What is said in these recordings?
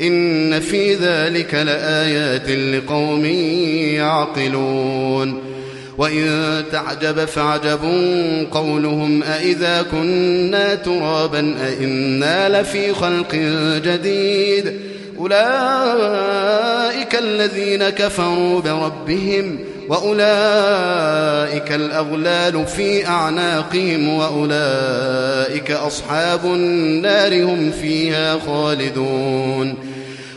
إن في ذلك لآيات لقوم يعقلون. وإن تعجب فعجب قولهم أإذا كنا ترابا أئنا لفي خلق جديد. أولئك الذين كفروا بربهم وأولئك الأغلال في أعناقهم وأولئك أصحاب النار هم فيها خالدون.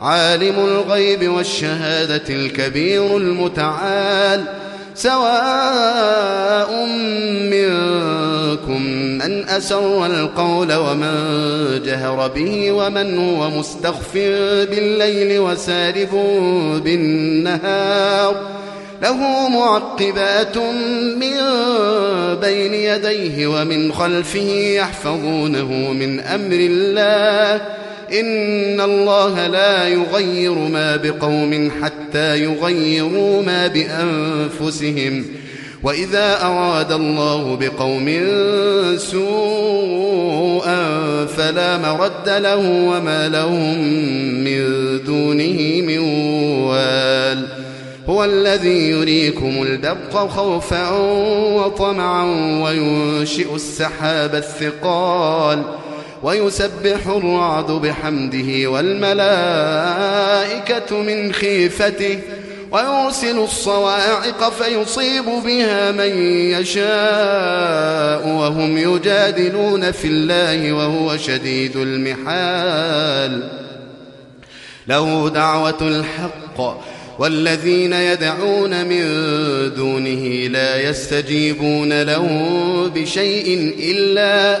عالم الغيب والشهادة الكبير المتعال. سواء منكم من أسر القول ومن جهر به ومن هو مستخف بالليل وسارب بالنهار. له معقبات من بين يديه ومن خلفه يحفظونه من أمر الله. إن الله لا يغير ما بقوم حتى يغيروا ما بأنفسهم. وإذا أراد الله بقوم سوءا فلا مرد له وما لهم من دونه من وال هو الذي يريكم البرق خوفا وطمعا وينشئ السحاب الثقال ويسبح الرعد بحمده والملائكة من خيفته ويرسل الصواعق فيصيب بها من يشاء وهم يجادلون في الله وهو شديد المحال. له دعوة الحق والذين يدعون من دونه لا يستجيبون له بشيء إلا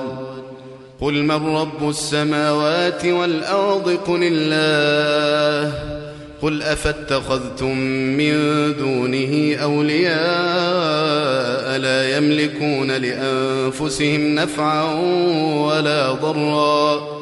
قل من رب السماوات والأرض قل الله قل أفاتخذتم من دونه أولياء لا يملكون لأنفسهم نفعا ولا ضرا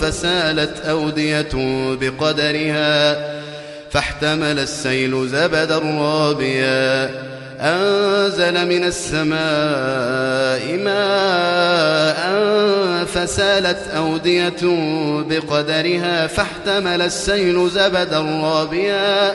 فسالت أودية بقدرها فاحتمل السيل زبدا رابيا. أنزل من السماء ماء فسالت أودية بقدرها فاحتمل السيل زبدا رابيا.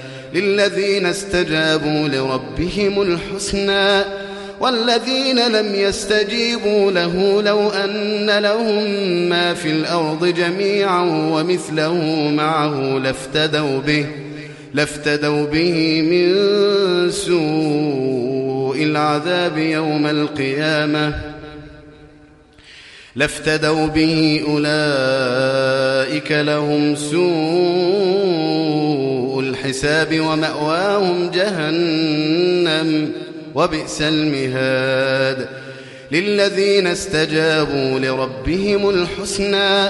للذين استجابوا لربهم الحسنى والذين لم يستجيبوا له لو أن لهم ما في الأرض جميعا ومثله معه لافتدوا به لافتدوا به من سوء العذاب يوم القيامة. لافتدوا به أولئك لهم سوء الحساب ومأواهم جهنم وبئس المهاد. للذين استجابوا لربهم الحسنى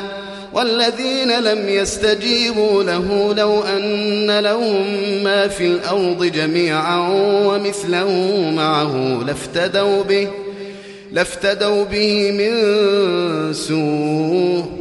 والذين لم يستجيبوا له لو أن لهم ما في الأرض جميعا ومثله معه لافتدوا به لافتدوا به من سوء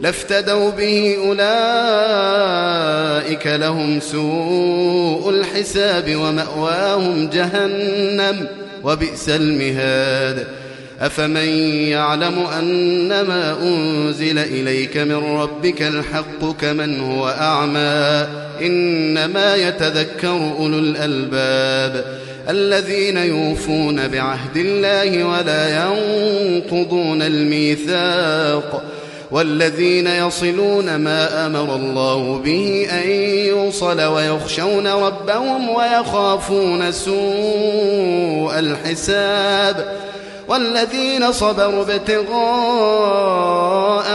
لافتدوا به أولئك لهم سوء الحساب ومأواهم جهنم وبئس المهاد. أفمن يعلم أنما أنزل إليك من ربك الحق كمن هو أعمى؟ إنما يتذكر أولو الألباب الذين يوفون بعهد الله ولا ينقضون الميثاق. والذين يصلون ما أمر الله به أن يوصل ويخشون ربهم ويخافون سوء الحساب والذين صبروا ابتغاء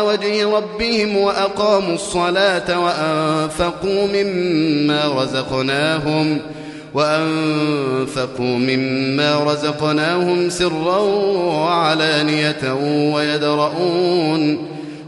وجه ربهم وأقاموا الصلاة وأنفقوا مما رزقناهم وأنفقوا مما رزقناهم سرا وعلانية ويدرؤون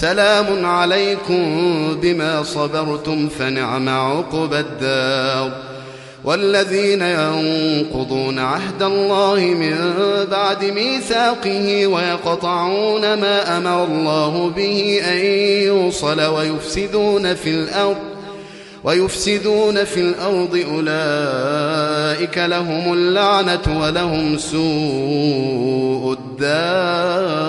سلام عليكم بما صبرتم فنعم عقبى الدار. والذين ينقضون عهد الله من بعد ميثاقه ويقطعون ما أمر الله به أن يوصل ويفسدون في الأرض ويفسدون في الأرض أولئك لهم اللعنة ولهم سوء الدار.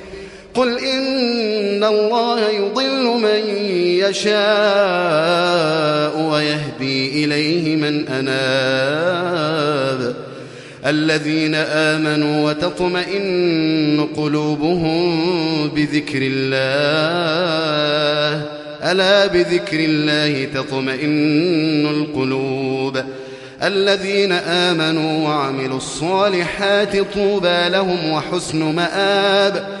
قل إن الله يضل من يشاء ويهدي إليه من أناب. الذين آمنوا وتطمئن قلوبهم بذكر الله. ألا بذكر الله تطمئن القلوب. الذين آمنوا وعملوا الصالحات طوبى لهم وحسن مآب.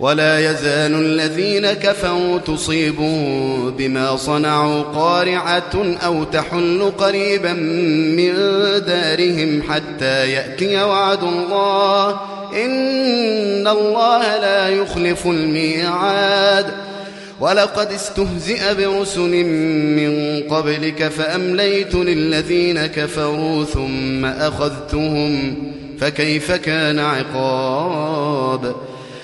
ولا يزال الذين كفروا تصيبوا بما صنعوا قارعة أو تحل قريبا من دارهم حتى يأتي وعد الله. إن الله لا يخلف الميعاد. ولقد استهزئ برسل من قبلك فأمليت للذين كفروا ثم أخذتهم. فكيف كان عقاب؟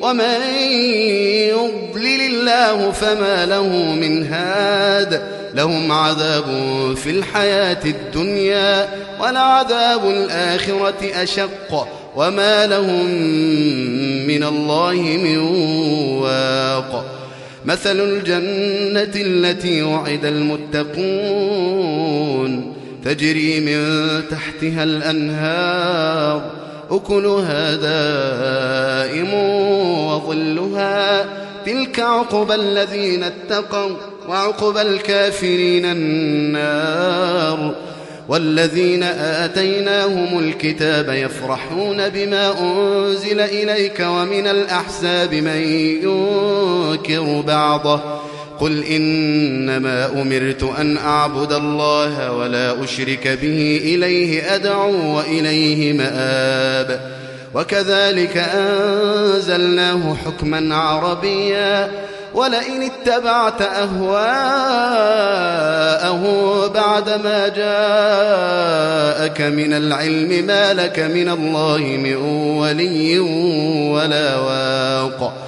ومن يضلل الله فما له من هاد لهم عذاب في الحياة الدنيا ولعذاب الآخرة أشق وما لهم من الله من واق مثل الجنة التي وعد المتقون تجري من تحتها الأنهار أكلها دائم وظلها تلك عقبى الذين اتقوا وعقبى الكافرين النار والذين آتيناهم الكتاب يفرحون بما أنزل إليك ومن الأحساب من ينكر بعضه قل إنما أمرت أن أعبد الله ولا أشرك به إليه أدعو وإليه مآب. وكذلك أنزلناه حكما عربيا. ولئن اتبعت أهواءه بعدما جاءك من العلم ما لك من الله من ولي ولا واق.